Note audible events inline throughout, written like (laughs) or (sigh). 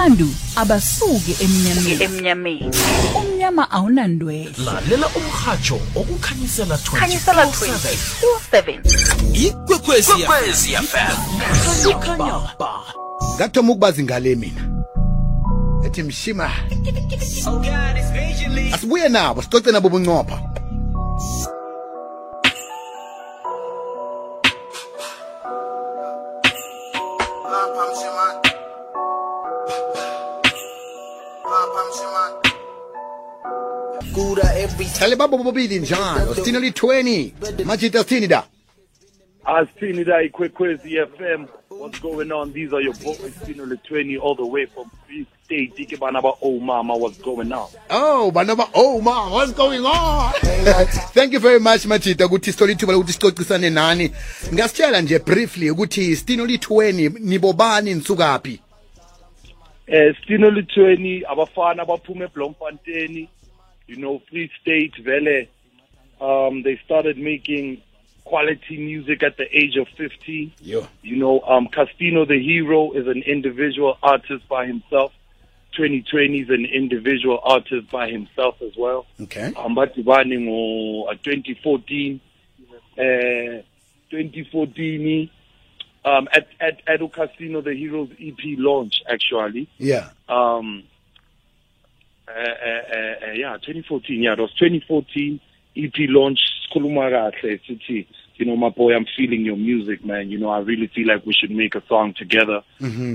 abantu abasuke emnyameni. Emnyameni. Umnyama awunandwele lalela umhatsho okukhanyisela khanyisela 24/7. 24/7 ikwekwezi Kwekwezi FM. Khanya ba. ngathoma ukubazi ngale mina. Ethi mshima. Asibuye nabo sicoce nabo bunqopha hlale babo bobabili njalo sithina li-20 majita sithini da Asithini la ikwekwezi FM. What's going on? These are your boys, Tino Letweni, all the way from Free State. Dike banaba, oh mama, what's going on? oh banaba oh ma what's going on thank you very much majita ukuthi sithole ithuba lokuthi sicocisane nani ngasitshela nje briefly ukuthi sitino li-20 nibobani nisukaphi Eh, Tino Le Thwenny, abafana baphume Bloemfontein, you know, Free State, vele. Um, they started making quality music at the age of 15. yo You know, um, Castino the Hero is an individual artist by himself. 2020 is an individual artist by himself as well. okay um uh, 2014 eh 2014 um at at at Castino the Hero's EP launch actually. Yeah. Um uh, uh, uh, uh, yeah 2014 yeah it was 2014 EP launch. Sikhuluma kahle sithi you know my boy I'm feeling your music man. You know I really feel like we should make a song together.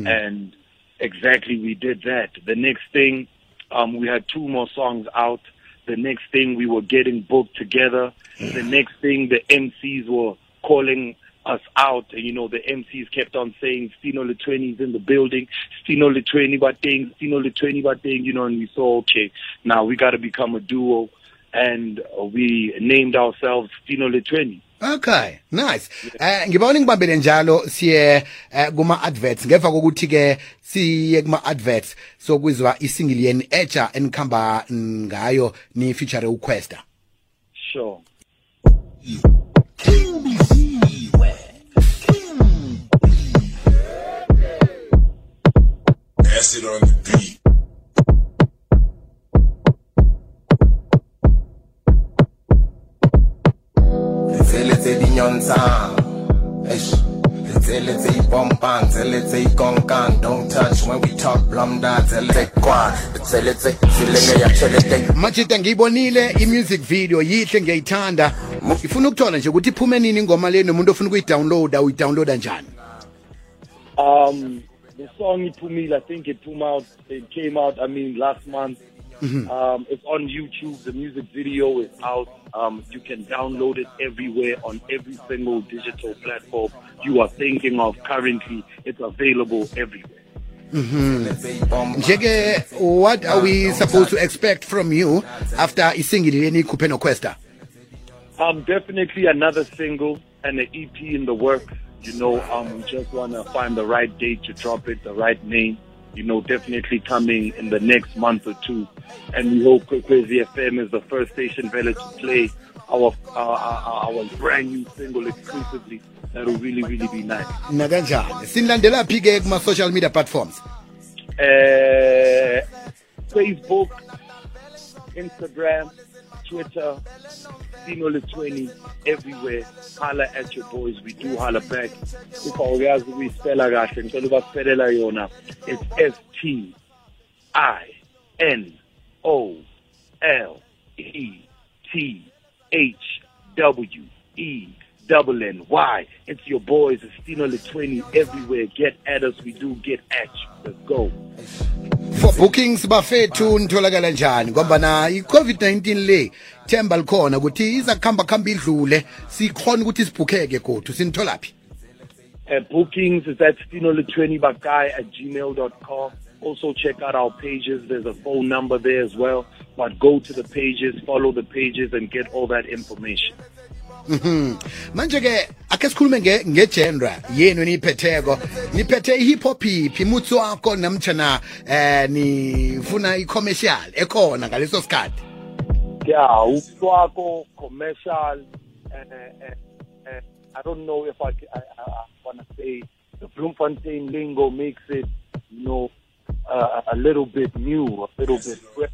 And exactly we did that. The next thing um we had two more songs out. The next thing we were getting booked together. The next thing the MCs were calling us out. And you know the MCs kept on saying Stino Le Thwenny is in the building. Stino Le Thwenny bateng Stino Le Thwenny bateng you know and we saw okay now we got to become a duo. And we named ourselves Stino Le Thwenny okay nice. Eh ngibona ngibambele njalo siye eh, kuma adverts. Ngemva kokuthi ke siye kuma adverts sokuzwa isingle yeni eja enikhamba ngayo ni feature uQuesta sure Acid on the beat. let's dinyontang Eish. Let's let's bompang, let's gongkang. Don't touch when we talk blumda, let's kwa. Let's let's silenge ya chelete. majita ngiyibonile i-music video yihle ngiyayithanda ngifuna ukuthola nje ukuthi iphume nini ingoma le nomuntu ofuna ukuyidownloada uyidownloada njani Um, the song Ipumil, I think it came out. It came out. I mean, last month. Um, it's on YouTube. The music video is out. Um, you can download it everywhere on every single digital platform you are thinking of. Currently, it's available everywhere. nje-ke what are we supposed to expect from you after isingle leni ikhuphe noquesta Um, definitely another single and an EP in the works. You know, um, we just want to find the right date to drop it, the right name. You know, definitely coming in the next month or two. And we hope Crazy FM is the first station village to play our, our, our, our brand new single exclusively. That will really, really be nice. nakanjani sinilandelaphi ke kuma-social media platforms Uh, Facebook, Instagram, Twitter, Dino Le Thwenny, everywhere. Holla at your boys. We do holla back. If awuyazi ukuyispela kahle ngicela ubasipelela yona. It's S T I N O L E T H W E double N Y. It's your boys. It's Dino Le Thwenny everywhere. Get at us. We do get at you. Let's go. For bookings bafethu nitholakala njani ngoba na i-covid-19 le themba likhona ukuthi iza kuhamba kuhamba idlule sikhona ukuthi sibhukheke godu sinitholaphi Uh, bookings is at stinole20bakai at gmail.com. Also check out our pages. There's a phone number there as well. But go to the pages, follow the pages, and get all that information. (laughs) manje ke ake sikhulume nge- ngegenre yenu eniyiphetheko. Niphethe i-hip hop iphi mutsi wakho namtshana eh nifuna i-commercial ekhona ngaleso sikhathi? Yeah, Uswako, commercial, uh, uh, uh, I don't know if I, I, I, want to say the Bloemfontein lingo makes it, you know, uh, a little bit new, a little bit fresh,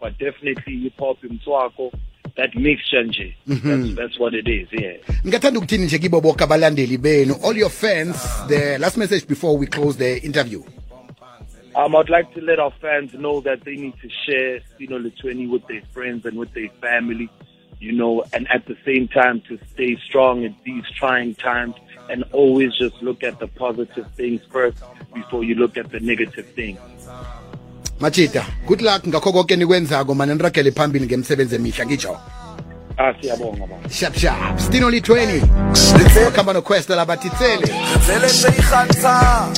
but definitely hip hop Mswako, that mixture nje. That's, that's what it is, yeah. ngingathanda ukuthini nje kibo bonke abalandeli benu all your fans the last message before we close the interview Um, I'd like to let our fans know that they need to share Stino Le Thwenny with their friends and with their family, you know, and at the same time to stay strong in these trying times and always just look at the positive things first before you look at the negative things. Machita good luck. Ngakho konke nikwenzako mane niragele phambili ngemsebenzi emihla ngitsho Ah, siyabonga baba. Shap shap. stino litweni wakhamba noquesta labathitsele Zele seyikhatha